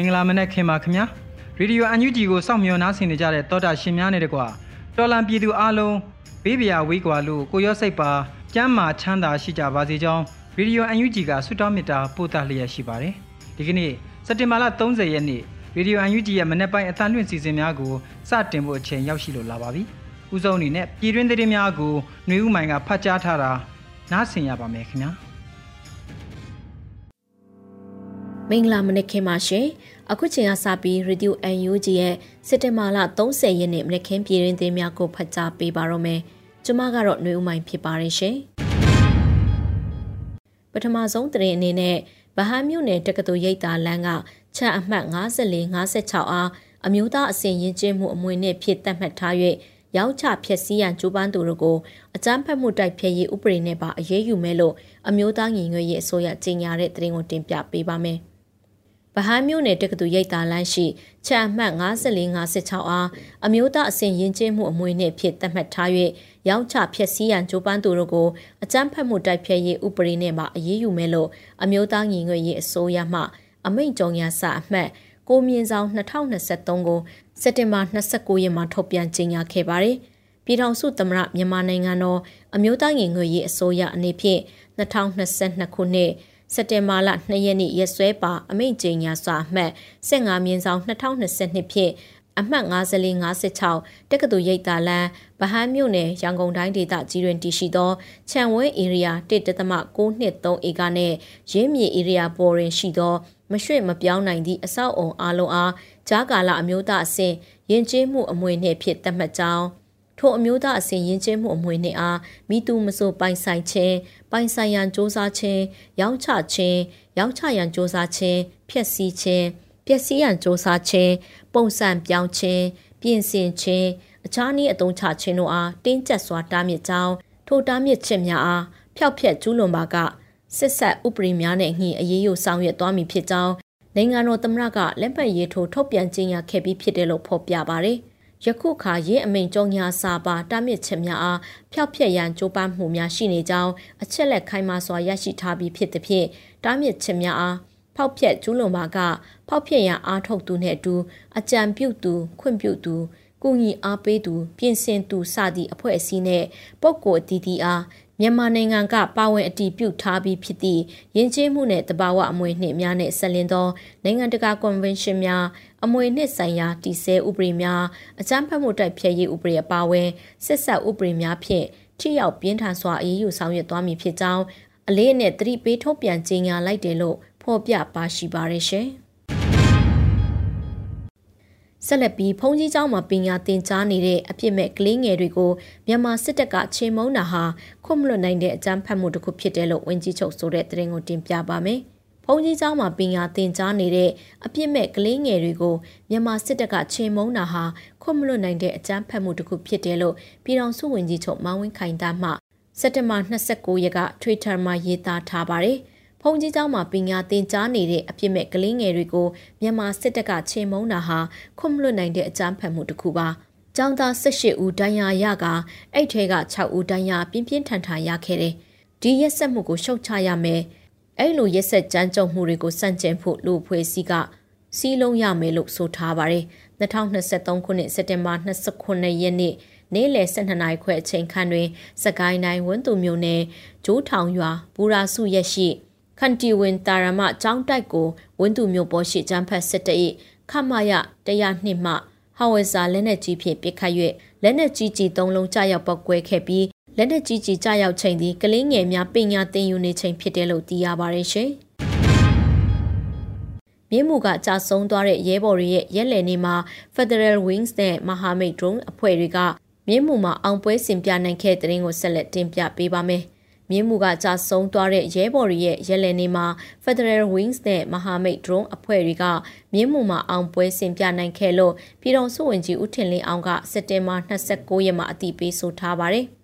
င်္ဂလာမနက်ခင်ပါခင်ဗျာရေဒီယိုအန်ယူဂျီကိုစောင့်မျှော်နားဆင်နေကြတဲ့တောတာရှင်များနဲ့တကွာတော်လံပြည်သူအားလုံးဘေးပရာဝေးကွာလို့ကိုရော့စိတ်ပါကျမ်းမာချမ်းသာရှိကြပါစေကြောင်းရေဒီယိုအန်ယူဂျီကဆုတောင်းမေတ္တာပို့သလျက်ရှိပါတယ်ဒီကနေ့စက်တင်ဘာလ30ရက်နေ့ရေဒီယိုအန်ယူဂျီရဲ့မနေ့ပိုင်းအသံလွှင့်စီစဉ်များကိုစတင်ဖို့အချိန်ရောက်ရှိလို့လာပါပြီဥဆုံးအနေနဲ့ပြည်တွင်းသတင်းများကိုຫນွေဦးမိုင်ကဖတ်ကြားထားတာနားဆင်ရပါမယ်ခင်ဗျာ မင်္ဂလာမနက်ခင်းပါရှင်အခုချိန်ကစပြီး Radio UNG ရဲ့စက်တင်ဘာလ30ရက်နေ့မနက်ခင်းပြည်ရင်းသတင်းများကိုဖတ်ကြားပေးပါရမယ်ကျွန်မကတော့ຫນွေဦးမိုင်ဖြစ်ပါတယ်ရှင်ပထမဆုံးသတင်းအနေနဲ့ဗဟန်းမြို့နယ်တက္ကသိုလ်ရိပ်သာလမ်းကချက်အမှတ်54 56အားအမျိုးသားအစဉ်ရင်ကျင်းမှုအမွေနဲ့ဖြစ်သတ်မှတ်ထား၍ရောက်ချဖျက်ဆီးရန်ကြိုးပမ်းသူတို့ကိုအကြမ်းဖက်မှုတိုက်ဖျက်ရေးဥပဒေနဲ့ပါအရေးယူမယ်လို့အမျိုးသားညီညွတ်ရေးအစိုးရကြေညာတဲ့သတင်းကိုတင်ပြပေးပါမယ်။ဗ ဟန်းမြို့နယ်တက္ကသိုလ်ရိပ်သာလမ်းရှိချမ်းမှတ်5456အားအမျိုးသားအစဉ်ရင်ကျင်းမှုအမွေနှင့်ဖြစ်သတ်မှတ်ထား၍ရောင်းချဖျက်ဆီးရန်ကြိုးပမ်းသူတို့ကိုအကြမ်းဖက်မှုတိုက်ဖျက်ရေးဥပဒေနဲ့မှအရေးယူမယ်လို့အမျိုးသားညီညွတ်ရေးအစိုးရမှအမိန့်ကြော်ညာစာအမှတ်ကိုမြင့်ဆောင်2023ကိုစက်တင်ဘာ29ရက်မှာထုတ်ပြန်ကြေညာခဲ့ပါတယ်။ပြည်ထောင်စုသမ္မတမြန်မာနိုင်ငံတော်အမျိုးသားညီညွတ်ရေးအစိုးရအနေဖြင့်2022ခုနှစ် စက်တင်ဘာလ2ရက်နေ့ရက်စွဲပါအမိန့်ကြေညာစာအမှတ်15မြင်းဆောင်2022ဖြင့်အမှတ်5456တက္ကသိုလ်ရိပ်သာလမ်းဗဟန်းမြို့နယ်ရန်ကုန်တိုင်းဒေသကြီးတွင်တည်ရှိသောခြံဝဲဧရိယာ1.623ဧကနှင့်ရင်းမြေဧရိယာပေါ်တွင်ရှိသောမရွှေ့မပြောင်းနိုင်သည့်အဆောက်အုံအလုံးအားကြားကာလအမျိုးသားအဆင့်ယဉ်ကျေးမှုအမွေနှင့်ဖြစ်သတ်မှတ်ကြောင်း ထိုအမျိုးသားအစဉ်ရင်ကျင်းမှုအမွေနှင့်အားမိသူမဆိုပိုင်ဆိုင်ခြင်းပိုင်ဆိုင်ရန်စ조사ခြင်းရောင်းချခြင်းရောင်းချရန်စ조사ခြင်းဖျက်ဆီးခြင်းပျက်စီးရန်စ조사ခြင်းပုံစံပြောင်းခြင်းပြင်ဆင်ခြင်းအခြားနည်းအသုံးချခြင်းတို့အားတင်းကျပ်စွာတားမြစ်ကြောင်းထိုတားမြစ်ခြင်းများအားဖျောက်ဖျက်ကျူးလွန်ပါကစစ်ဆက်ဥပဒေများနဲ့ညှိအရေးယူဆောင်ရွက်သွားမည်ဖြစ်ကြောင်းနိုင်ငံတော်သမ္မတကလက်ပတ်ရေးထိုးထုတ်ပြန်ကြေညာခဲ့ပြီးဖြစ်တယ်လို့ဖော်ပြပါတယ်။ ယခုခါရင်းအမိန်ကြုံညာစာပါတားမြစ်ချက်များအားဖျောက်ဖျက်ရန်ကြိုးပမ်းမှုများရှိနေကြောင်းအချက်လက်ခိုင်မာစွာရရှိထားပြီးဖြစ်သဖြင့်တားမြစ်ချက်များအားဖောက်ဖျက်ကျူးလွန်ပါကဖောက်ဖျက်ရန်အားထုတ်သူနှင့်အတူအကြံပြုသူခွင့်ပြုသူကုညီအားပေးသူပြင်ဆင်သူစသည့်အဖွဲ့အစည်းနှင့်ပုဂ္ဂိုလ်အသီးသီးအားမြန်မာနိုင်ငံကပါဝင်အတည်ပြုထားပြီးဖြစ်သည့်ယဉ်ကျေးမှုနဲ့တဘာဝအမွေနှင့်များနဲ့ဆက်လင်းသောနိုင်ငံတကာကွန်ဗင်းရှင်းများ အမွေနှင့်ဆိုင်ရာတည်ဆဲဥပဒေများအကြမ်းဖက်မှုတိုက်ဖျက်ရေးဥပဒေအပါအဝင်စစ်ဆက်ဥပဒေများဖြင့်ထိရောက်ပြင်းထန်စွာအရေးယူဆောင်ရွက်သွားမည်ဖြစ်ကြောင်းအလေးနဲ့သတိပေးထုတ်ပြန်ကြေညာလိုက်တယ်လို့ဖော်ပြပါရှိပါရရှင်။ဆက်လက်ပြီးဖုန်ကြီးเจ้าမှာပညာသင်ကြားနေတဲ့အပြစ်မဲ့ကလေးငယ်တွေကိုမြန်မာစစ်တပ်ကချေမုန်းတာဟာခွင့်မလွတ်နိုင်တဲ့အကြမ်းဖက်မှုတစ်ခုဖြစ်တယ်လို့ဝန်ကြီးချုပ်ဆိုတဲ့သတင်းကိုတင်ပြပါမယ်။ ဘုန်းကြီးကျောင်းမှာပညာသင်ကြားနေတဲ့အပြစ်မဲ့ကလေးငယ်တွေကိုမြန်မာစစ်တပ်ကချိန်မုံတာဟာခွင့်မလွတ်နိုင်တဲ့အကြမ်းဖက်မှုတစ်ခုဖြစ်တယ်လို့ပြည်ထောင်စုဝန်ကြီးချုပ်မန်ဝင်းခိုင်သားမှစက်တဘာ29ရက်က Twitter မှာရေးသားထားပါတယ်။ဖုန်ကြီးကျောင်းမှာပညာသင်ကြားနေတဲ့အပြစ်မဲ့ကလေးငယ်တွေကိုမြန်မာစစ်တပ်ကချိန်မုံတာဟာခွင့်မလွတ်နိုင်တဲ့အကြမ်းဖက်မှုတစ်ခုပါ။ကျောင်းသား18ဦးဒဏ်ရာရကအဲ့ထဲက6ဦးဒဏ်ရာပြင်းပြင်းထန်ထန်ရခဲ့တယ်။ဒီရက်ဆက်မှုကိုရှုတ်ချရမယ်။ အဲ့လိုရက်ဆက်ကြမ်းကြုတ်မှုတွေကိုစန့်ကျင်ဖို့လူဖွဲ့စည်းကစီးလုံးရမယ်လို့ဆိုထားပါတယ်။2023ခုနှစ်စက်တင်ဘာ29ရက်နေ့နေ့လယ်12နာရီခွဲအချိန်ခန့်တွင်စကိုင်းတိုင်းဝန်းသူမြို့နယ်ဂျိုးထောင်ရွာဘူရာစုရက်ရှိခန်တီဝင်တာရမကျောင်းတိုက်ကိုဝန်းသူမြို့ပေါ်ရှိကျန်းဖတ်စစ်တ၏ခမရ102မှဟဝဇာလက်နက်ကြီးဖြင့်ပစ်ခတ်၍လက်နက်ကြီးကြီး၃လုံးကြာရောက်ပောက်ကွဲခဲ့ပြီး လက်နက်ကြီးကြီးကြာရောက်ချိန်သည်ကလေးငယ်များပညာသင်ယူနေချိန်ဖြစ်တယ်လို့သိရပါတယ်ရှင်။မြင်းမူကကြာဆုံးသွားတဲ့ရဲဘော်တွေရဲ့ရက်လည်နေမှာ Federal Wings နဲ့ Mahamate Drone အဖွဲ့တွေကမြင်းမူမှာအောင်ပွဲဆင်ပြနိုင်ခဲ့တဲ့တဲ့ရင်ကိုဆက်လက်တင်ပြပေးပါမယ်။မြင်းမူကကြာဆုံးသွားတဲ့ရဲဘော်တွေရဲ့ရက်လည်နေမှာ Federal Wings နဲ့ Mahamate Drone အဖွဲ့တွေကမြင်းမူမှာအောင်ပွဲဆင်ပြနိုင်ခဲ့လို့ပြည်တော်စုဝင်ကြီးဦးထင်လင်းအောင်ကစက်တင်ဘာ29ရက်မှာအတိပေးဆိုထားပါတယ်။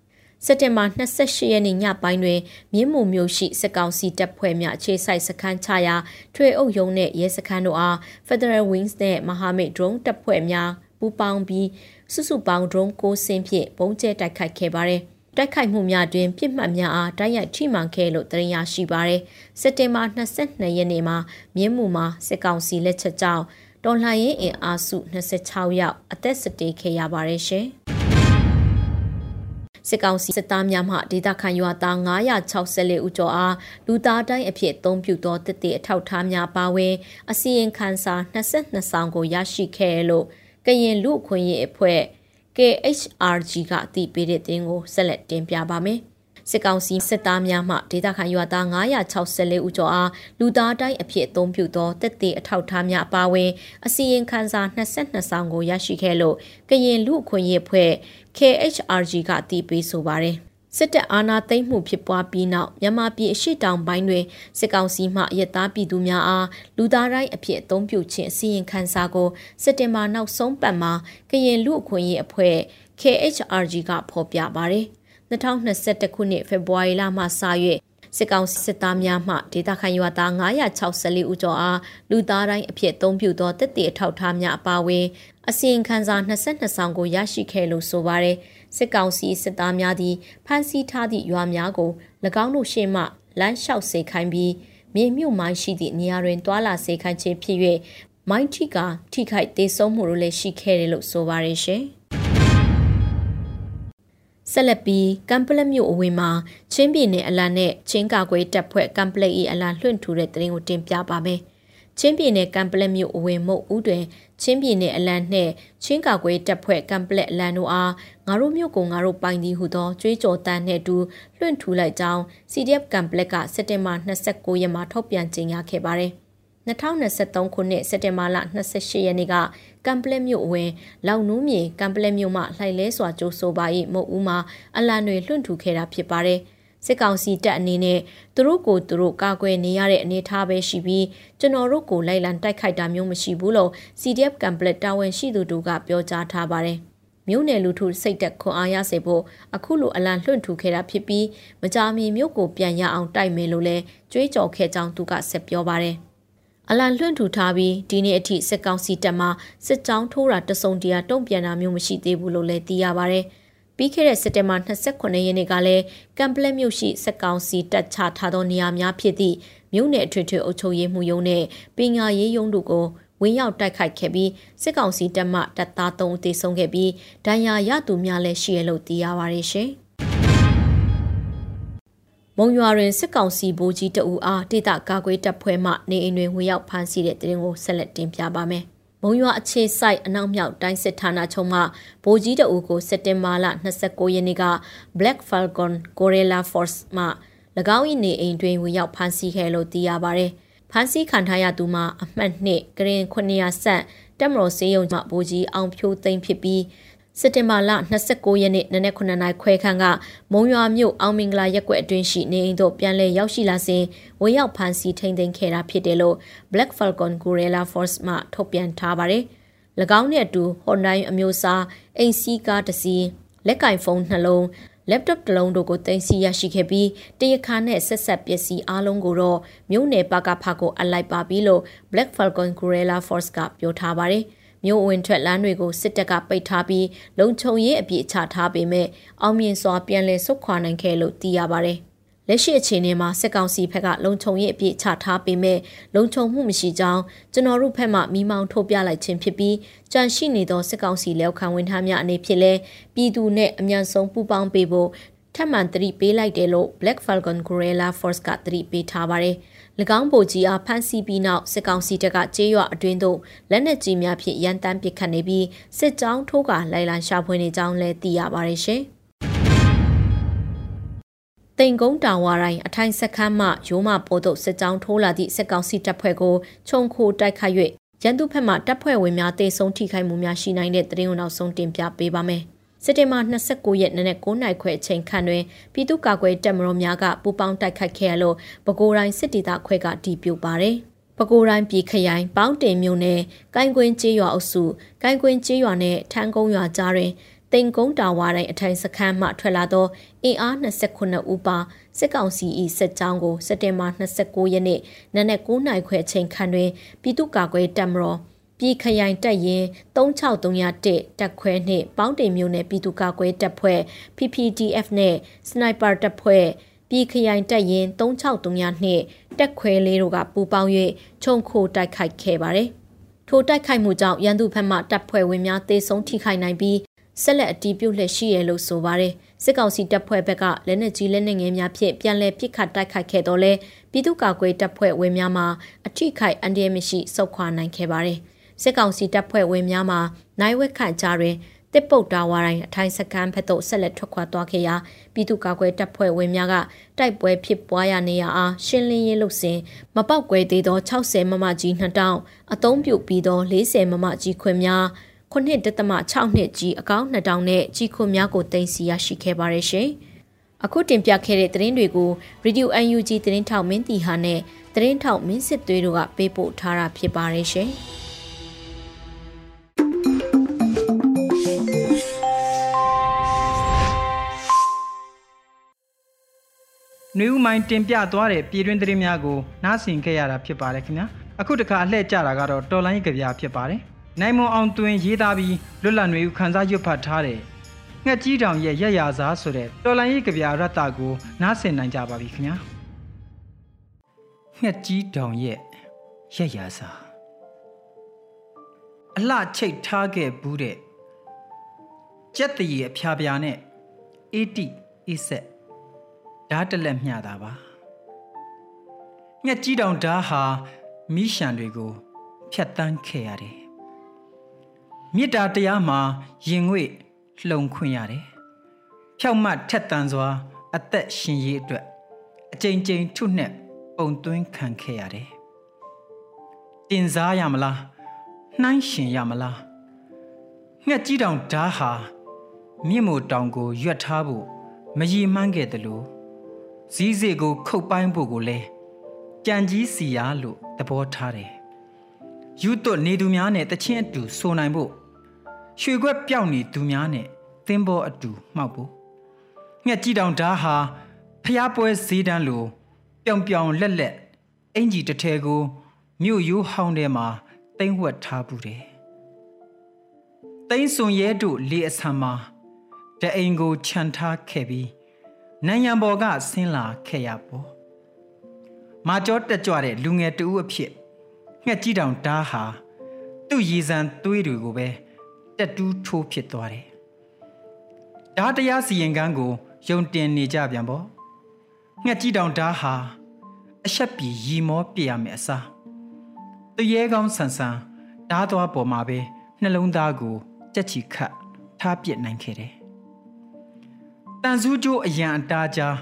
စက်တင်ဘာ28ရက်နေ့ညပိုင်းတွင်မြင်းမူမြို့ရှိစစ်ကောင်စီတပ်ဖွဲ့များအခြေစိုက်စခန်းချရာထွေအုပ်ရုံးနှင့်ရဲစခန်းတို့အား Federal Wings နှင့် Mahamit Drone တပ်ဖွဲ့များပူးပေါင်းပြီးစုစုပေါင်း drone 6စင်းဖြင့်ပုံကျဲတိုက်ခိုက်ခဲ့ပါတယ်။တိုက်ခိုက်မှုများတွင်ပြစ်မှတ်များအားတိုက်ရိုက်ထိမှန်ခဲ့လို့သိရရှိပါရယ်စက်တင်ဘာ22ရက်နေ့မှာမြင်းမူမှာစစ်ကောင်စီလက်ချက်ကြောင့်တော်လှန်ရေးအင်အားစု26ယောက်အသက်စတေးခဲ့ရပါတယ်ရှင်။ စစ်ကောင်စီစစ်သားများမှဒေသခံရွာသား964ဦးကျော်အားလူသားတိုင်းအဖြစ်အသုံးပြုသောတည်တည်အထောက်ထားများပါဝင်အစီရင်ခံစာ22ဆောင်ကိုရရှိခဲ့လို့ကရင်လူခွင့်ရေးအဖွဲ့ KHRG ကအတည်ပြုတဲ့တင်ကိုဆက်လက်တင်ပြပါမယ်။ စစ်ကောင်စီစစ်သားများမှဒေသခံရွာသား964ဦးကျော်အားလူသားတိုင်းအဖြစ်အသုံးပြုသောတက်သေးအထောက်ထားများအပါအဝင်အစီရင်ခံစာ22ဆောင်ကိုရရှိခဲ့လို့ကရင်လူအခွင့်အရေးဖွဲ့ KHRG ကတည်ပြီးဆိုပါတယ်စစ်တပ်အာဏာသိမ်းမှုဖြစ်ပွားပြီးနောက်မြန်မာပြည်အရှိတောင်ပိုင်းတွင်စစ်ကောင်စီမှရသားပြည်သူများအားလူသားတိုင်းအဖြစ်အသုံးပြုခြင်းအစီရင်ခံစာကိုစက်တင်ဘာနောက်ဆုံးပတ်မှာကရင်လူအခွင့်အရေးအဖွဲ့ KHRG ကဖော်ပြပါတယ် 2021ခုနှစ်ဖေဖော်ဝါရီလမှစ၍စစ်ကောင်စစ်သားများမှဒေသခံရွာသား964ဦးကျော်အားလူသားတိုင်းအဖြစ်အသုံးပြုသောတက်တည်အထောက်ထားများအပါအဝင်အစီရင်ခံစာ22ဆောင်ကိုရရှိခဲ့လို့ဆိုပါတယ်စစ်ကောင်စီစစ်သားများသည်ဖမ်းဆီးထားသည့်ရွာများကို၎င်းတို့ရှေ့မှလမ်းလျှောက်စေခိုင်းပြီးမြေမြုပ်မိုင်းရှိသည့်နေရာတွင်တွာလာစေခိုင်းခြင်းဖြစ်၍မိုင်းထိကထိခိုက်ဒေဆုံးမှုတို့လည်းရှိခဲ့တယ်လို့ဆိုပါတယ်ရှင် ဆက်လက်ပြီးကမ်ပလက်မြို့အဝင်မှာချင်းပြည်နယ်အလံနဲ့ချင်းကာကွယ်တပ်ဖွဲ့ကမ်ပလက်၏အလံလွှင့်ထူတဲ့တရင်ကိုတင်ပြပါမယ်။ချင်းပြည်နယ်ကံပလက်မြို့အဝင်မုတ်ဦးတွင်ချင်းပြည်နယ်အလံနှင့်ချင်းကာကွယ်တပ်ဖွဲ့ကံပလက်အလံတို့အားငါတို့မြို့ကိုငါတို့ပိုင်သည်ဟုသောကြွေးကြော်တမ်းနှင့်အတူလွှင့်ထူလိုက်ကြောင်း CDF ကံပလက်ကစက်တင်ဘာ29ရက်မှာထုတ်ပြန်ကြေညာခဲ့ပါတယ်။ 2023ခုနှစ်စက်တင်ဘာလ28ရက်နေ့ကကံပလက်မြို့အဝင်လောက်နူးမြေကံပလက်မြို့မှလှိုက်လဲစွာကြိုးဆိုပါ၏မုတ်ဦးမှာအလံတွေလွှင့်ထူခဲ့တာဖြစ်ပါတယ်။စစ်ကောင်စီတပ်အနေနဲ့သူတို့ကိုသူတို့ကာကွယ်နေရတဲ့အနေအထားပဲရှိပြီးကျွန်တော်တို့ကိုလိုက်လံတိုက်ခိုက်တာမျိုးမရှိဘူးလို့ CDF ကမ်ပလက်တာဝန်ရှိသူတို့ကပြောကြားထားပါတယ်။မြို့နယ်လူထုစိတ်သက်ခွန်အားရစေဖို့အခုလိုအလံလွှင့်ထူခဲ့တာဖြစ်ပြီးမကြာမီမြို့ကိုပြန်ရအောင်တိုက်မယ်လို့လည်းကြွေးကြော်ခဲ့ကြောင်းသူကဆက်ပြောပါတယ်။ အလံလွှင့်ထူထားပြီးဒီနေ့အထိစစ်ကောင်စီတပ်မှစစ်ကြောင်းထိုးတာတစုံတရာတုံ့ပြန်တာမျိုးမရှိသေးဘူးလို့လည်းသိရပါဗျ။ပြီးခဲ့တဲ့စက်တင်ဘာ29ရက်နေ့ကလည်းကမ်ပလက်မြို့ရှိစက်ကောင်စီတပ်ချထားသောနေရာများဖြစ်သည့်မြို့နယ်အထွေထွေအုပ်ချုပ်ရေးမှူးရုံးနဲ့ပညာရေးရုံးတို့ကိုဝင်ရောက်တိုက်ခိုက်ခဲ့ပြီးစစ်ကောင်စီတပ်မှတပ်သား3ဦးသေဆုံးခဲ့ပြီးဒဏ်ရာရသူများလည်းရှိရလို့သိရပါတယ်ရှင်။ မုံရွာတွင်စစ်ကောင်စီဗိုလ်ကြီးတအူအားတိတကာကွယ်တပ်ဖွဲ့မှနေအိမ်တွင်ဝင်ရောက်ဖမ်းဆီးတဲ့တဲ့ရင်ကိုဆက်လက်တင်ပြပါမယ်။မုံရွာအခြေစိုက်အနောက်မြောက်တိုင်းစစ်ဌာနချုပ်မှဗိုလ်ကြီးတအူကိုစက်တင်ဘာလ29ရက်နေ့က Black Falcon Gorilla Force မှ၎င်း၏နေအိမ်တွင်ဝင်ရောက်ဖမ်းဆီးခဲ့လို့သိရပါတယ်။ဖမ်းဆီးခံထားရသူမှာအမှတ်2ဂရင်900ဆန့်တက်မတော်စေးရုံမှဗိုလ်ကြီးအောင်ဖြိုးသိမ်းဖြစ်ပြီး စက်တင်ဘာလ29ရက်နေ့နနက်9နာရီခွဲခန့်ကမုံရွာမြို့အောင်မင်္ဂလာရက်ကွက်အတွင်းရှိနေအိမ်သို့ပြန်လည်ရောက်ရှိလာစဉ်ဝင်ရောက်ဖမ်းဆီးထိန်းသိမ်းခဲ့တာဖြစ်တယ်လို့ Black Falcon Guerrilla Force မှထုတ်ပြန်ထားပါတယ်။၎င်းနဲ့အတူ Hyundai အမျိုးအစားအိမ်စီးကားတစ်စီးလက်ကင်ဖုန်းနှလုံး laptop တစ်လုံးတို့ကိုတင်စီရရှိခဲ့ပြီးတရခါနဲ့ဆက်ဆက်ပစ္စည်းအလုံးကိုတော့မြို့နယ်ပကဖကိုအလိုက်ပါပြီလို့ Black Falcon Guerrilla Force ကပြောထားပါတယ်။ မြို့ဝင်ထွက်လမ်းတွေကိုစစ်တပ်ကပိတ်ထားပြီးလုံခြုံရေးအပြည့်ချထားပေမဲ့အောင်မြင်စွာပြန်လည်ဆုတ်ခွာနိုင်ခဲ့လို့သိရပါတယ်။လက်ရှိအခြေအနေမှာစစ်ကောင်စီဘက်ကလုံခြုံရေးအပြည့်ချထားပေမဲ့လုံခြုံမှုမရှိကြောင်းကျွန်တော်တို့ဘက်မှမိမောင်းထုတ်ပြလိုက်ခြင်းဖြစ်ပြီးကြန့်ရှိနေသောစစ်ကောင်စီလက်ခံဝန်ထမ်းများအနေဖြင့်လဲပြည်သူနဲ့အမြန်ဆုံးပူးပေါင်းပေးဖို့ထပ်မံသတိပေးလိုက်တယ်လို့ Black Falcon Guerrilla Force ကသတိပေးထားပါတယ်။၎ င်းဗိုလ်ကြီးအားဖမ်းဆီးပြီးနောက်စစ်ကောင်စီတပ်ကကြေးရွာအတွင်းသို့လက်နက်ကြီးများဖြင့်ရန်တမ်းပစ်ခတ်နေပြီးစစ်ကြောင်းထိုးကလိုက်လံရှာဖွေနေကြောင်းလည်းသိရပါတယ်ရှင်။တိန်ကုန်းတောင်ဝါတိုင်းအထိုင်စခန်းမှရိုးမပေါ်သို့စစ်ကြောင်းထိုးလာသည့်စစ်ကောင်စီတပ်ဖွဲ့ကိုခြုံခိုတိုက်ခိုက်၍ရန်သူဘက်မှတပ်ဖွဲ့ဝင်များတေဆုံးထိခိုက်မှုများရှိနိုင်တဲ့တရင်ကိုနောက်ဆုံးတင်ပြပေးပါမယ်။ စက်တင်ဘာ29ရက်နေ့နဲ့9နိုင်ခွဲအချိန်ခန့်တွင်ပြည်သူ့ကာကွယ်တပ်မတော်များကပူးပေါင်းတိုက်ခိုက်ခဲ့ရလို့ပဲခူးတိုင်းစစ်တီတာခွဲကတီးပြပါတယ်။ပဲခူးတိုင်းပြည်ခရိုင်ပေါင်းတင်မြို့နယ်ကိုင်းကွင်းကျေးရွာအုပ်စုကိုင်းကွင်းကျေးရွာနဲ့ထန်းကုန်းရွာကြားတွင်တိန်ကုန်းတာဝါတိုင်းအထိုင်စခန်းမှထွက်လာသောအင်အား29ဦးပါစစ်ကောင်စီ၏စစ်ကြောင်းကိုစက်တင်ဘာ29ရက်နေ့နနက်9:00နာရီခွဲအချိန်ခန့်တွင်ပြည်သူ့ကာကွယ်တပ်မတော် ပြည်ခရိုင်တပ်ရင်း36301တပ်ခွဲနှင့်ပေါင်းတင်မျိုးနယ်ပြည်သူ့ကာကွယ်တပ်ဖွဲ့ PPDF နဲ့စနိုက်ပါတပ်ဖွဲ့ပြည်ခရိုင်တပ်ရင်း36302တပ်ခွဲလေးတို့ကပူးပေါင်း၍ခြုံခိုတိုက်ခိုက်ခဲ့ပါတယ်။ထိုတိုက်ခိုက်မှုကြောင့်ရန်သူဘက်မှတပ်ဖွဲ့ဝင်များတေဆုံးထိခိုက်နိုင်ပြီးဆက်လက်အတီးပြုတ်လက်ရှိရလို့ဆိုပါတယ်စစ်ကောင်စီတပ်ဖွဲ့ဘက်ကလက်နက်ကြီးလက်နက်ငယ်များဖြင့်ပြန်လည်ပစ်ခတ်တိုက်ခိုက်ခဲ့တော့လဲပြည်သူ့ကာကွယ်တပ်ဖွဲ့ဝင်များမှာအထိခိုက်အန္တရာယ်မရှိဆုတ်ခွာနိုင်ခဲ့ပါတယ် စစ်ကောင်စီတပ်ဖွဲ့ဝင်များမှာနိုင်ဝက်ခန့်ကြားတွင်တစ်ပုတ်တာဝါတိုင်းအထိုင်စကန်ဖက်သို့ဆက်လက်ထွက်ခွာသွားခဲ့ရာပြည်သူ့ကာကွယ်တပ်ဖွဲ့ဝင်များကတိုက်ပွဲဖြစ်ပွားရနေရအားရှင်းလင်းရေးလုပ်စဉ်မပောက်ကွဲသေးသော60မမကြီး2000အသုံးပြုပြီးသော40မမကြီးခွင်များ9.6နှစ်ကြီးအကောင့်2000နဲ့ကြီးခွန်များကိုတင်စီရရှိခဲ့ပါရရှင်။အခုတင်ပြခဲ့တဲ့သတင်းတွေကို Radio UNG သတင်းထောက်မင်းတီဟာနဲ့သတင်းထောက်မင်းစစ်သွေးတို့ကပေးပို့ထားတာဖြစ်ပါရရှင်။ နှွေဦးမိုင်းတင်ပြသွားတဲ့ပြည်တွင်းသတင်းများကိုနားဆင်ခဲ့ရတာဖြစ်ပါတယ်ခင်ဗျာအခုတခါအလှည့်ကြတာကတော့တော်လိုင်းကြပြဖြစ်ပါတယ်နိုင်မွန်အောင်တွင်ရေးသားပြီးလွတ်လပ်နေဦးခန်းစားရွတ်ဖတ်ထားတဲ့ငှက်ကြီးတောင်ရဲ့ရက်ရာစားဆိုတဲ့တော်လိုင်းရေးကြပြရတ္တကိုနားဆင်နိုင်ကြပါပြီခင်ဗျာငှက်ကြီးတောင်ရဲ့ရက်ရာစားအလှချိတ်ထားခဲ့ဘူးတဲ့ကြက်တရီအဖျားပြာနဲ့အေးတိအေးဆက် ဓာတ်တလက်မျှတာပါငှက်ကြီးတောင်ဓာတ်ဟာမိရှံတွေကိုဖြတ်တန်းခဲ့ရတယ်မေတ္တာတရားမှာရင်ငွေ့လှုံခွင့်ရတယ်။ဖြောက်မှတ်ထက်တန်စွာ အသက်ရှင်ရေးအတွက်အကြိမ်ကြိမ်ထုနဲ့ပုံသွင်းခံခဲ့ရတယ်။တင်စားရမလားနှိုင်းရှင်ရမလားငှက်ကြီးတောင်ဓာဟာမြင့်မို့တောင်ကိုရွက်ထားဖို့မရည်မှန်းခဲ့တယ်လို့ ဇီးစေကို ခုတ်ပိုင်းဖို့ကိုလဲကြံကြီးစီရလို့သဘောထားတယ်။ယူသွနေသူများနဲ့တချင်းအတူဆိုနိုင်ဖို့ရွှေခွက်ပြောက်နေသူများနဲ့သင်းဘောအတူမှောက်ဖို့ငှက်ကြီးတောင်ဓာဟာဖျားပွဲဈေးတန်းလိုပြောင်ပြောင်လက်လက်အင်ကြီးတစ်ထဲကိုမြို့ရိုးဟောင်းထဲမှာတိမ့်ဝက်ထားဘူးတယ်တိမ့်စွန်ရဲတို့လေအဆံမှာတအိမ်ကိုခြံထားခဲ့ပြီး နိုင်ငံပေါ်ကဆင်းလာခဲ့ရပေါ့မာကျောတက်ကြွတဲ့လူငယ်တဦးအဖြစ်ငှက်ကြီးတောင်ဓာဟာသူ့ရည်စံသွေးတွေကိုပဲတက်တူးထိုးဖြစ်သွားတယ်။ဓာတရားစီရင်ကန်းကိုယုံတင်နေကြပြန်ပေါ့။ငှက်ကြီးတောင်ဓာဟာအဆက်ပြီရီမောပြရမယ်အစား။တရေကောင်းဆန်ဆန်ဓာသွားပေါ်မှာပဲနှလုံးသားကိုကြက်ချီခတ်ထားပြစ်နိုင်ခဲ့တယ်။တ န်စုကျိုးအရန်အတားကြား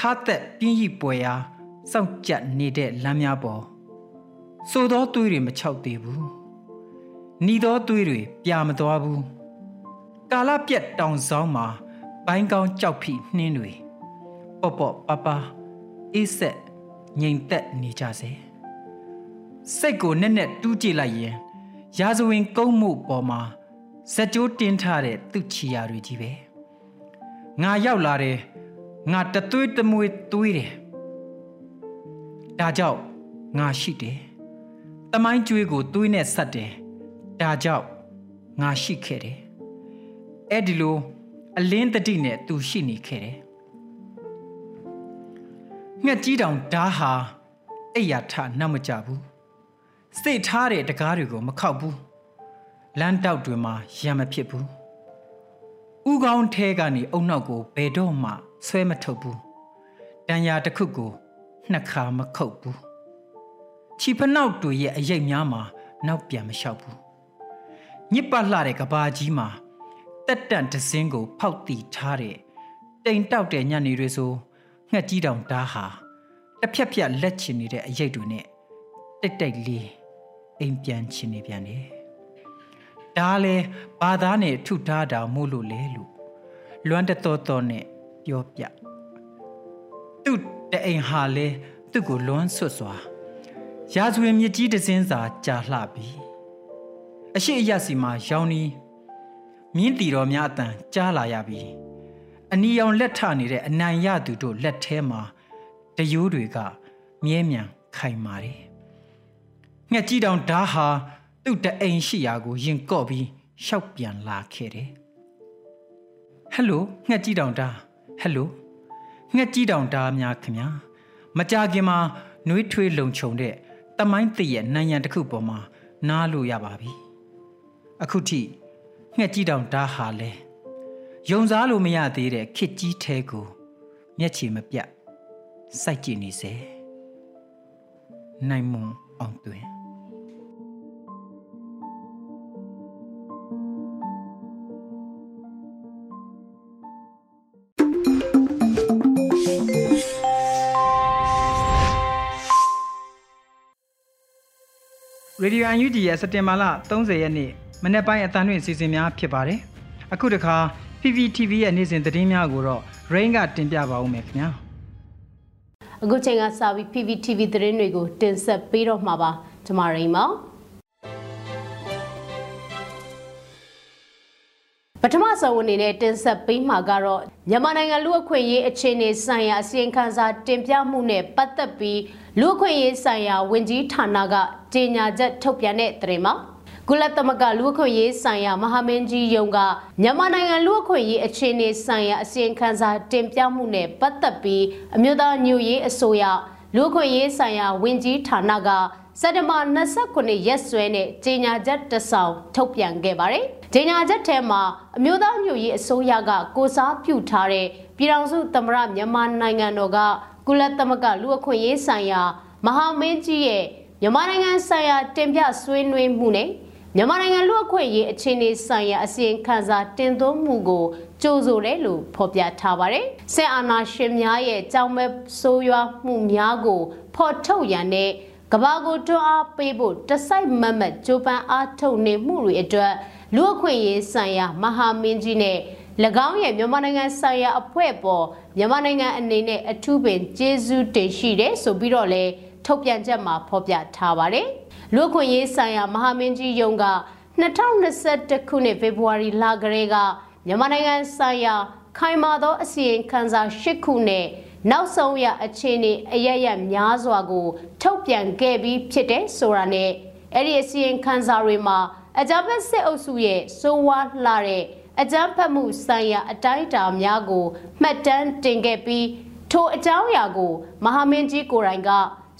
ခါသက်ပြင်းရီပွဲရာစောင့်ကြက်နေတဲ့လမ်းများပေါ်စိုးသောသွေးတွေမချောက်သေးဘူး။หนีသောသွေးတွေပြာမသွားဘူးကာလပြက်တောင်ဆောင်မှာဘိုင်းကောင်းကြောက်ဖိနှင်းတွေပေါ့ပေါ့ပါပါအေးဆက်ငြိမ်သက်နေကြစေစိတ်ကိုနဲ့နဲ့တူးကြည့်လိုက်ရင်ရာဇဝင်ကုန်းမှုပေါ်မှာဇက်ကြိုးတင်းထားတဲ့သူ့ချီယာတွေကြီးပဲ ငါရောက်လာတယ်ငါတသွေးတမွေသွေးတယ်ဒါကြောင့်ငါရှိတယ်တမိုင်းကျွေးကိုသွေးနဲ့ဆက်တယ်ဒါကြောင့်ငါရှိခဲ့တယ်အဲ့ဒီလိုအလင်းတတိနဲ့သူရှိနေခဲ့တယ်ငှက်ကြီးတောင်ဓာဟာအိယာထနှက်မကြဘူးစိတ်ထားတဲ့တကားတွေကိုမခောက်ဘူးလမ်းတောက်တွေမှာရံမဖြစ်ဘူး ဥကောင်းထဲကနေအုံနောက်ကိုဘယ်တော့မှဆွဲမထုတ်ဘူးတန်ရာတစ်ခုကိုနှစ်ခါမခုတ်ဘူးချီဖနောက်တွေရဲ့အရိပ်များမှာနောက်ပြန်မလျှောက်ဘူးညစ်ပတ်လှတဲ့ကဘာကြီးမှာတက်တန့်တစင်းကို ဖောက်တီထားတဲ့တိမ်တောက်တဲ့ညနေတွေဆိုငှက်ကြီးတောင်ဓာဟာတစ်ဖြက်ဖြက်လက်ချင်နေတဲ့အရိပ်တွေနဲ့တိတ်တိတ်လေးအိမ်ပြန်ချင်နေပြန်တယ် ဒါလဲဘာသာနဲ့ထုထားတာမို့လို့လဲလို့လွမ်းတတော်တော်နဲ့ပြောပြသူ့တအိမ်ဟာလဲသူ့ကိုလွမ်းဆွတ်စွာရာဇဝင်မြစ်ကြီးတစင်းစာကြာလှပြီအရှိအယစီမှာရောင်နီမြင်းတီတော်များအတန်ကြားလာရပြီအနီရောင်လက်ထနေတဲ့အနံရသူတို့လက်ထဲမှာတယိုးတွေကမြဲမြံခိုင်မာတယ်ငှက်ကြီးတောင်ဓာဟာ သူ့တအိမ်ရှိရာကိုရင်ကော့ပြီးရှောက်ပြန်လာခဲ့တယ်ဟယ်လိုငှက်ကြီးတောင်ဓာဟယ်လိုငှက်ကြီးတောင်ဓာများခင်ဗျာမကြခင်မှာနှွေးထွေးလုံခြုံတဲ့တမိုင်းတည့်ရဲ့နံရံတစ်ခုပေါ်မှာနားလို့ရပါပြီအခုထိငှက်ကြီးတောင်ဓာဟာလဲယုံစားလို့မရသေးတဲ့ခစ်ကြီးထဲကိုမျက်ခြေမပြတ်စိုက်ကြည့်နေစေနိုင်မွန်အောင်တွင် ရေဒီယိုအန်ယူဂျီရဲ့စက်တင်ဘာလ30ရက်နေ့မနေ့ပိုင်းအတန်းတွင်အစီအစဉ်များဖြစ်ပါတယ်။အခုတခါ PPTV ရဲ့နေ့စဉ်သတင်းများကိုတော့ Rain ကတင်ပြပါဦးမယ်ခင်ဗျာ။အခုချိန်ကစပြီး PPTV သတင်းတွေကိုတင်ဆက်ပေးတော့မှာပါ။ကျွန်မရိန်ပါ။ပထမဆုံးအနေနဲ့တင်ဆက်ပေးမှာကတော့မြန်မာနိုင်ငံလူ့အခွင့်အရေးအခြေအနေဆိုင်ရာအစီရင်ခံစာတင်ပြမှုနဲ့ပတ်သက်ပြီးလူ့အခွင့်အရေးဆိုင်ရာဝန်ကြီးဌာနက ကြေညာချက်ထုတ်ပြန်တဲ့သတင်းမှာကုလသမဂ္ဂလူ့အခွင့်အရေးဆိုင်ရာမဟာမင်းကြီးယုံကမြန်မာနိုင်ငံလူ့အခွင့်အရေးအခြေအနေဆိုင်ရာအစီရင်ခံစာတင်ပြမှုနဲ့ပတ်သက်ပြီးအမျိုးသားညွရေးအစိုးရလူ့အခွင့်အရေးဆိုင်ရာဝန်ကြီးဌာနကစက်တဘာ29ရက်စွဲနဲ့ကြေညာချက်တစောင်ထုတ်ပြန်ခဲ့ပါတယ်။ကြေညာချက်ထဲမှာအမျိုးသားညွရေးအစိုးရကကိုစားပြုထားတဲ့ပြည်ထောင်စုသမ္မတမြန်မာနိုင်ငံတော်ကကုလသမဂ္ဂလူ့အခွင့်အရေးဆိုင်ရာမဟာမင်းကြီးရဲ့ မြန်မာနိုင်ငံဆိုင်ရာတင်ပြဆွေးနွေးမှုနဲ့မြန်မာနိုင်ငံလူ့အခွင့်အရေးအခြေအနေဆိုင်ရာအစီရင်ခံစာတင်သွင်းမှုကိုကြိုဆိုတယ်လို့ဖော်ပြထားပါတယ်။စစ်အာဏာရှင်များရဲ့ကြောင်မဲ့ဆိုးရွားမှုများကိုဖော်ထုတ်ရန်နဲ့ကဘာကိုတွန်းအားပေးဖို့တစိုက်မမတ်ကြိုးပမ်းအားထုတ်နေမှုတွေအတွက်လူ့အခွင့်အရေးဆိုင်ရာမဟာမင်းကြီးနဲ့၎င်းရဲ့မြန်မာနိုင်ငံဆိုင်ရာအဖွဲ့ပေါ်မြန်မာနိုင်ငံအနေနဲ့အထူးပင်ကျေးဇူးတင်ရှိတယ်ဆိုပြီးတော့လဲ ထုတ်ပြန်ချက်မှာဖော်ပြထားပါတယ်။လူ့ခွင့်ရေးဆိုင်ရာမဟာမင်းကြီးယုံက2021ခုနှစ်ဖေဖော်ဝါရီလကလေးကမြန်မာနိုင်ငံဆိုင်ရာခိုင်မာသောအစီရင်ခံစာ၈ခုနဲ့နောက်ဆုံးရအခြေအနေအရရများစွာကို ထုတ်ပြန်ခဲ့ပြီးဖြစ်တဲ့ဆိုတာနဲ့အဲ့ဒီအစီရင်ခံစာတွေမှာအကြမ်းဖက်စစ်အုပ်စုရဲ့စိုးဝါးလှတဲ့အကြမ်းဖက်မှုဆိုင်ရာအတိုင်းအတာများကိုမှတ်တမ်းတင်ခဲ့ပြီးထိုအကြောင်းအရာကို မဟာမင်းကြီးကိုယ်တိုင်က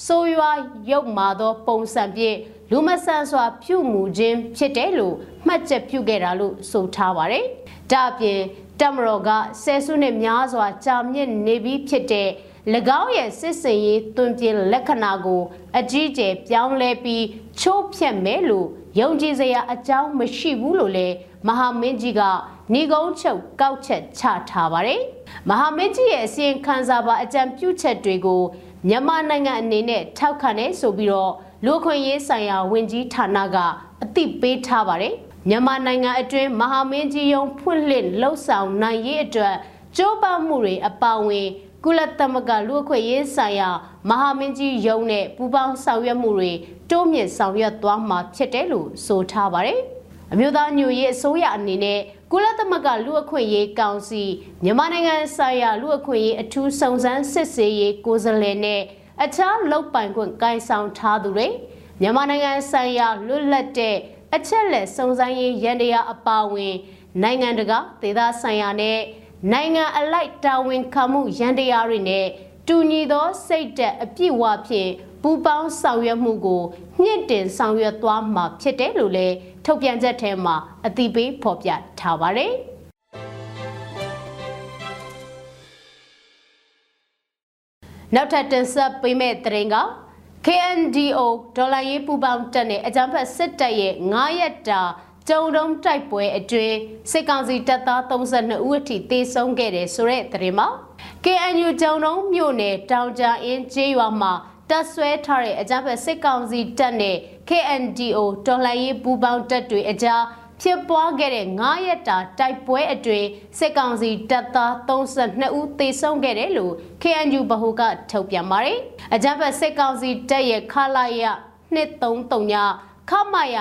ဆိုးရွားရုပ်မာသော ပုံစံဖြင့်လူမဆန်စွာ ပြုမှုခြင်းဖြစ်တယ်လို့မှတ်ချက်ပြုခဲ့တာလို့ဆိုထားပါတယ်။ဒါအပြင်တမတော်ကဆယ်စုနှစ်များစွာကြာမြင့်နေပြီးဖြစ်တဲ့၎င်းရဲ့စစ်စင်ရေးတွင်ပြလက္ခဏာကို အကြီးကျယ်ပြောင်းလဲပြီးချိုးဖျက်မယ်လို့ယုံကြည်စရာအကြောင်းမရှိဘူးလို့လည်းမဟာမင်းကြီးကဏီကုန်းချုပ်ကောက်ချက်ချထားပါတယ်။မဟာမင်းကြီးရဲ့အစီရင်ခံစာပါအကြံပြုချက်တွေကို မြန်မာနိုင်ငံအနေနဲ့ထောက်ခံနေဆိုပြီးတော့လူခွင့်ရေးဆိုင်ရာဝန်ကြီးဌာနကအသိပေးထားပါတယ်မြန်မာနိုင်ငံအတွင်းမဟာမင်းကြီးယုံဖွင့်လှစ်လှုပ်ဆောင်နိုင်ရေးအတွက်ကြိုးပမ်းမှုတွေအပါအဝင်ကုလသမဂ္ဂလူ့အခွင့်အရေးဆိုင်ရာမဟာမင်းကြီးယုံနဲ့ပူးပေါင်းဆောင်ရွက်မှုတွေတိုးမြင့်ဆောင်ရွက်သွားမှာဖြစ်တယ်လို့ဆိုထားပါတယ်။အမျိုးသားညွရေးအစိုးရအနေနဲ့ ကုလသမဂ္ဂလူ့အခွင့်အရေးကောင်စီမြန်မာနိုင်ငံဆိုင်ရာလူ့အခွင့်အရေးအထူးစုံစမ်းစစ်ဆေးရေးကိုယ်စားလှယ်နဲ့အခြားလုပ်ပိုင်ခွင့်ကိုင်ဆောင်ထားသူတွေမြန်မာနိုင်ငံဆိုင်ရာလွတ်လပ်တဲ့အချက်လက်စုံစမ်းရေးရန်တရားအပါအဝင် နိုင်ငံတကာဒေသဆိုင်ရာနဲ့နိုင်ငံအလိုက်တာဝန်ခံမှုရန်တရားတွေနဲ့တူညီသောစိတ်တက်အပြည့်အဝဖြင့် ပူပေါင်းဆောင်ရွက်မှုကိုမြင့်တင်ဆောင်ရွက်သွားမှာဖြစ်တယ်လို့လည်းထုတ်ပြန်ချက်ထဲမှာအသိပေးဖော်ပြထားပါတယ်။နောက်ထပ်တင်ဆက်ပေးမယ့်သတင်းက KNDO ဒေါ်လာရေးပူပေါင်းတက်နဲ့အကြမ်းဖက်စစ်တပ်ရဲ့9ရက်တာကျုံတုံးတိုက်ပွဲအတွင်းစစ်ကောင်စီတပ်သား32ဦးအထိသေဆုံးခဲ့တယ်ဆိုတဲ့သတင်းမှာ KNU ကျုံတုံးမြို့နယ်တောင်ကြအင်းကျေးရွာမှာ တပ်ဆွဲထားတဲ့အကြမ်းဖက်စစ်ကောင်စီတပ်နဲ့ KNDO တော်လှန်ရေးပူးပေါင်းတပ်တွေအကြားဖြစ်ပွားခဲ့တဲ့9ရက်တာတိုက်ပွဲအတွင်းစစ်ကောင်စီတပ်သား32ဦးသေဆုံးခဲ့တယ်လို့ KNU ဗဟိုကထုတ်ပြန်ပါတယ်။အကြမ်းဖက်စစ်ကောင်စီတပ်ရဲ့ခလာရ233ညခမရ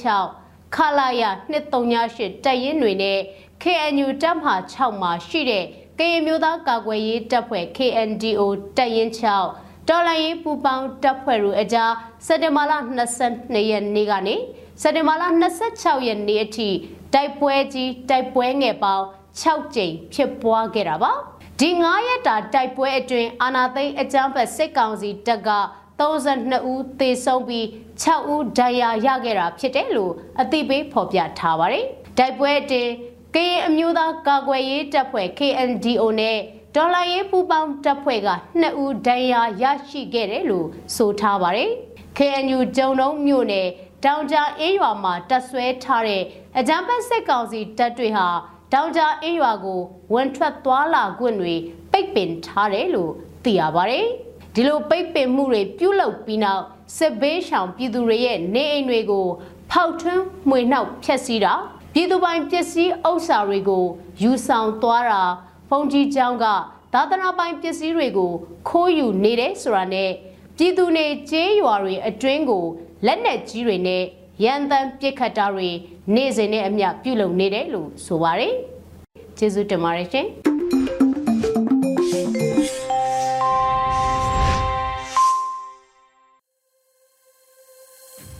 946ခလာရ238တပ်ရင်းတွေနဲ့ KNU တပ်မဟာ6မှာရှိတဲ့ကရင်မျိုးသားကာကွယ်ရေးတပ်ဖွဲ့ KNDO တပ်ရင်း6 တော်လိုင်းရေးပူပေါင်းတပ်ဖွဲ့တို့အကြားစက်တင်ဘာလ22ရက်နေ့ကနေစက်တင်ဘာလ26ရက်နေ့အထိတိုက်ပွဲကြီးတိုက်ပွဲငယ်ပေါင်း6ကြိမ်ဖြစ်ပွားခဲ့တာပါဒီ9ရက်တာတိုက်ပွဲအတွင်းအာနာသိန်းအကြမ်းဖက်စစ်ကောင်စီတပ်က32ဦးသေဆုံးပြီး6ဦးဒဏ်ရာရခဲ့တာဖြစ်တယ်လို့အသိပေးဖော်ပြထားပါတယ်တိုက်ပွဲအတွင်းကရင်အမျိုးသားကာကွယ်ရေးတပ်ဖွဲ့ KNDO နဲ့ ဒေါ်လာရေးပူပေါင်းတပ်ဖွဲ့က2ဦးဒဏ်ရာရရှိခဲ့တယ်လို့ဆိုထားပါတယ် KNU ဂျုံလုံးမြို့နယ်တောင်ကြားအင်းရွာမှာတပ်ဆွဲထားတဲ့အကြမ်းဖက်စစ်ကောင်စီတပ်တွေဟာတောင်ကြားအင်းရွာကိုဝန်ထွက်သွားလာခွင့်တွေပိတ်ပင်ထားတယ်လို့သိရပါတယ်။ဒီလိုပိတ်ပင်မှုတွေပြုလုပ်ပြီးနောက်စစ်ဘေးရှောင်ပြည်သူတွေရဲ့နေအိမ်တွေကိုဖောက်ထွင်းမှွေနှောက်ဖျက်ဆီးတာပြည်သူပိုင်ပစ္စည်းဥစ္စာတွေကိုယူဆောင်သွားတာ ဖုန်ကြီးကျောင်းကသာသနာပိုင်ပစ္စည်းတွေကို ခိုးယူနေတယ်ဆိုတာနဲ့ပြည်သူနေကျေးရွာတွေအတွင်းကိုလက်နက်ကြီးတွေနဲ့ရန်တမ်းပစ်ခတ်တာတွေနေ့စဉ်နဲ့အမျှပြုလုပ်နေတယ်လို့ဆိုပါတယ်။ကျေးဇူးတင်ပါတယ်ရှင်။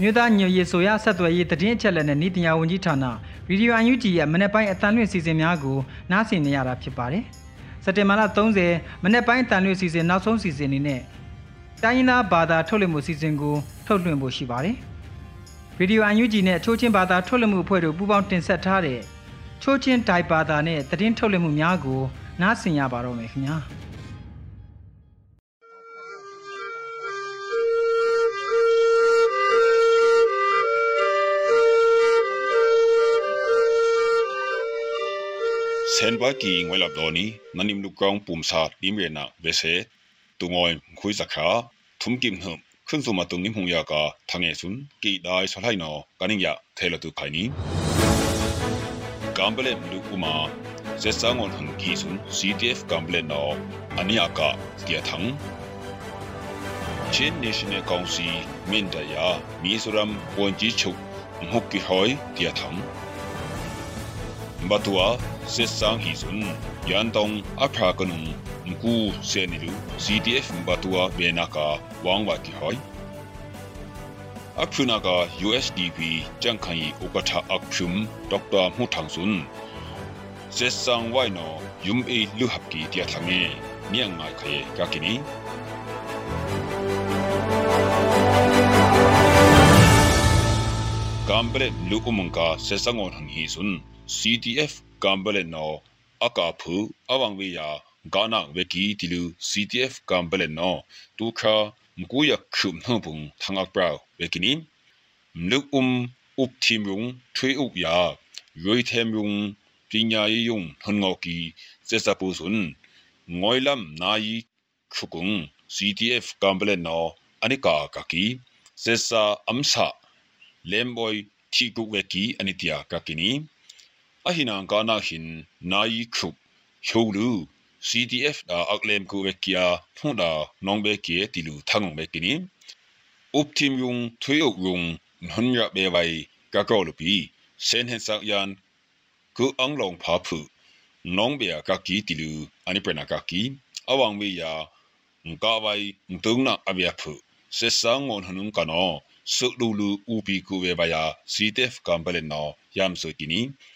မြို့သားညွရေဆိုရဆက်သွယ်ရေးတည်င်းအချက်လက်နဲ့ဤတရားဝန်ကြီးဌာနဗီဒီယိုအန်ယူဂျီရဲ့မနေ့ပိုင်းအတန်လွင့်စီစဉ်များကိုနားဆင်နေရတာဖြစ်ပါတယ်။စက်တင်ဘာလ30မနေ့ပိုင်းအတန်လွင့်စီစဉ်နောက်ဆုံးစီစဉ်နေနဲ့တိုင်းရင်းသားဘာသာထုတ်လွှင့်မှုစီစဉ်ကိုထုတ်လွှင့်ဖို့ရှိပါတယ်။ဗီဒီယိုအန်ယူဂျီနဲ့ချိုးချင်းဘာသာထုတ်လွှင့်မှုအဖွဲ့တို့ပူးပေါင်းတင်ဆက်ထားတဲ့ချိုးချင်းဒိုင်ဘာသာနဲ့တည်င်းထုတ်လွှင့်မှုများကိုနားဆင်ရပါတော့မယ်ခင်ဗျာ။ นบากีงเวลับดอนีนันิมลุกกองปุ่มซาดดิมเรนาเวเซตุงอยคุยสักขาทุมกิมหึมขึ้นสุมาตุงนิมหงยากาทางเอซุนกีได้สลายนอกันิงยาเทลตุไคนีกัมเบเลมลุกุมาเซซังอนหังกีซุน CTF กัมเบเลนออันนี้อากาเตียทังเชนเนชั่นแนลคอนซีมินดายามีสุรัมวัน batua sesang hizun yantong apha kanung mku senilu CDF batua benaka wangwa ki hoi akphunaka USDP changkhai ukatha akphum Dr. Muthangsun sesang waino yumei luhapki tiathange niangai khaye kakini ကမ်ပရက်လူအုံငါဆက်စငေါဟန်ဟီဆွန်း တ်တူဝဘေနာကာဝမ်ဝါကီဟိုင်အဖုနာကာ USDP ဂျန်ခိုင်ဥကထအခုမ်ဒေါက်တာမှုထန်းစွန်းစေဆန်ဝိုင်နိုယုံအေလူဟပ်ကီတီယထငေနီ ယငိုင်ခေကကီနီကမ်ဘရက်လူအမန်ကာစေဆန်ငွန်ဟန်ဟီစွန်း CDF ကမ်ဘရက်နောအကာဖူအဝံဝေယာဂါနာဝေကီတီလူ CTF ကမ်ဘလနော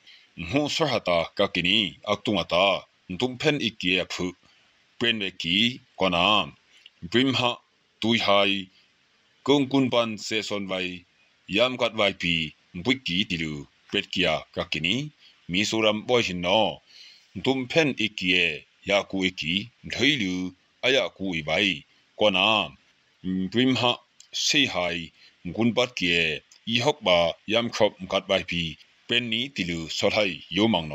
CTF ကမ်ဘလနောအနိကာကကီစေစာအမ်ဆာလေမ်ဘွိုတီကုဝေကီအနိတယာကကီနီအဟိနန်ကာနာဟင်နာယီခု ချိုလူ CTF da aklem ku vekia thunda nongbe ke tilu thangong be kini optim yung thuyo yung nhunya be bai ka ko lu pi sen hen sak yan ku ang long pha phu nong be ka ki tilu ani prena ka ki awang be ya ngka bai ntung na abya phu se sang ngon hanung ka no su lu lu u pi ku be ba ya CTF kam bale no yam so kini တူဥမာ CTF ကံဘလက်နောဝီတိုရီယာတူရဲကောင်စူပေါင်းအာတီလောင်တီယာရှင်အတိငါထုံဟာကမ်ပင်းဘီဦးလူတူမနာရာဝိုင်အကလပ်ဒါသ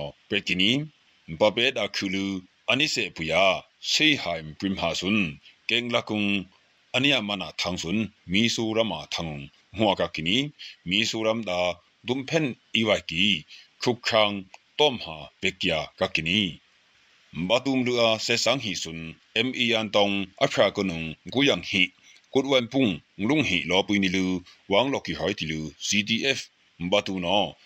ူဟပ်ကီတီလူ fundraising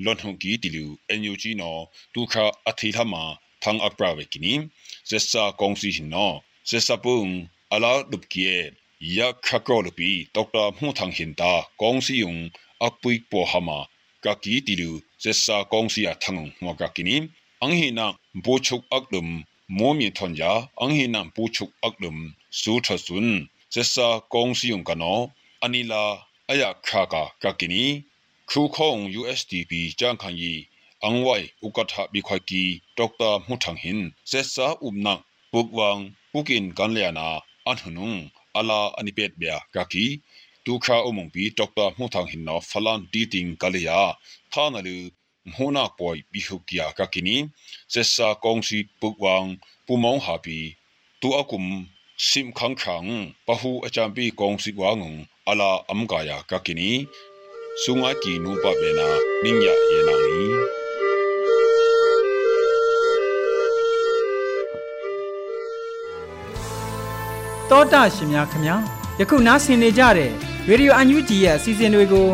sakhanung ka tachat lumya ang hinak tachat ala veki sesa hoi sun sen hen hi yan tong phram ha thui ya se ni lu wang wa ki sungwi ya pe khoi kie ti lu thang hu khaya ka kini sesa po no ana aksun khokum hi omong ctmb ki sesa tong ya thop phu lon hu ki ti lu nug no tu kha athi thama thang akra ve kini sesa kong si hin no sesa pung ala dup kie ya khakro lupi dr mu thang hin ta kong si yung akpui po hama ka ki tilu sesa kong si a thang mo ka kini ang hi na bo chuk akdum mo mi thon ya ang hi na bo chuk akdum su tha sun sesa kong si yung kano anila aya kha ka ka kini khu khong USDP jang khan yi ang wai ukatha bi khoi ki dr mu thang hin sesa umna bukwang pukin kanliana anhunung ala anipet bia kaki tukha omong pi dr muthang hin no falan titing kalia thana lu mhona poi bi hukia kakini sessa kongsi pukwang pumong hapi tu akum sim khang khang pahu achampi kongsi wangung ala amgaya kakini sunga ki nu pa bena ningya yena ni တောတာရှင်များခင်ဗျာယခုနားဆင်နေကြတဲ့ရေဒီယိုအန်ယူဂျီရဲ့အစီအစဉ်တွေကို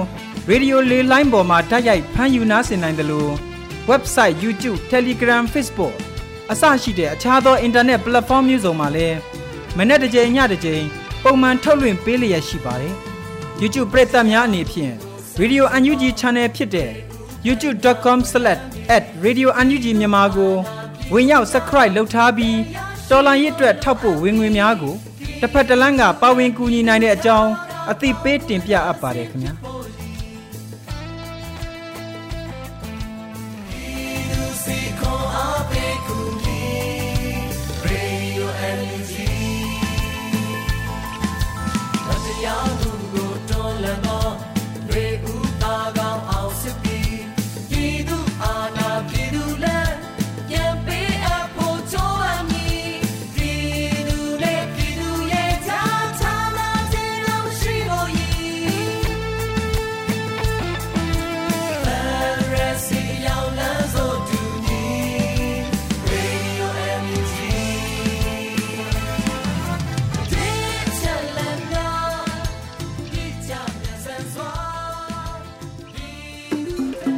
ရေဒီယိုလေးလိုင်းပေါ်မှာတိုက်ရိုက်ဖမ်းယူနားဆင်နိုင်တယ်လို့ website YouTube Telegram Facebook အစရှိတဲ့အခြားသော internet platform မျိုးစုံမှာလည်းမနေ့တစ်ကြိမ်ညတစ်ကြိမ်ပုံမှန်ထုတ်လွှင့်ပေးလျက်ရှိပါတယ် YouTube ပရိသတ်များအနေဖြင့် Radio UNG Channel ဖြစ်တဲ့ youtube.com/radiounug မြန်မာကိုဝင်ရောက် subscribe လုပ်ထားပြီးတော်လိုင်းရစ်အတွက်ထောက်ပို့ဝင်ငွေများကိုတစ်ဖက်တစ်လမ်းကပါဝင်ကူညီနိုင်တဲ့အကြောင်းအသိပေးတင်ပြအပ်ပါတယ်ခင်ဗျာ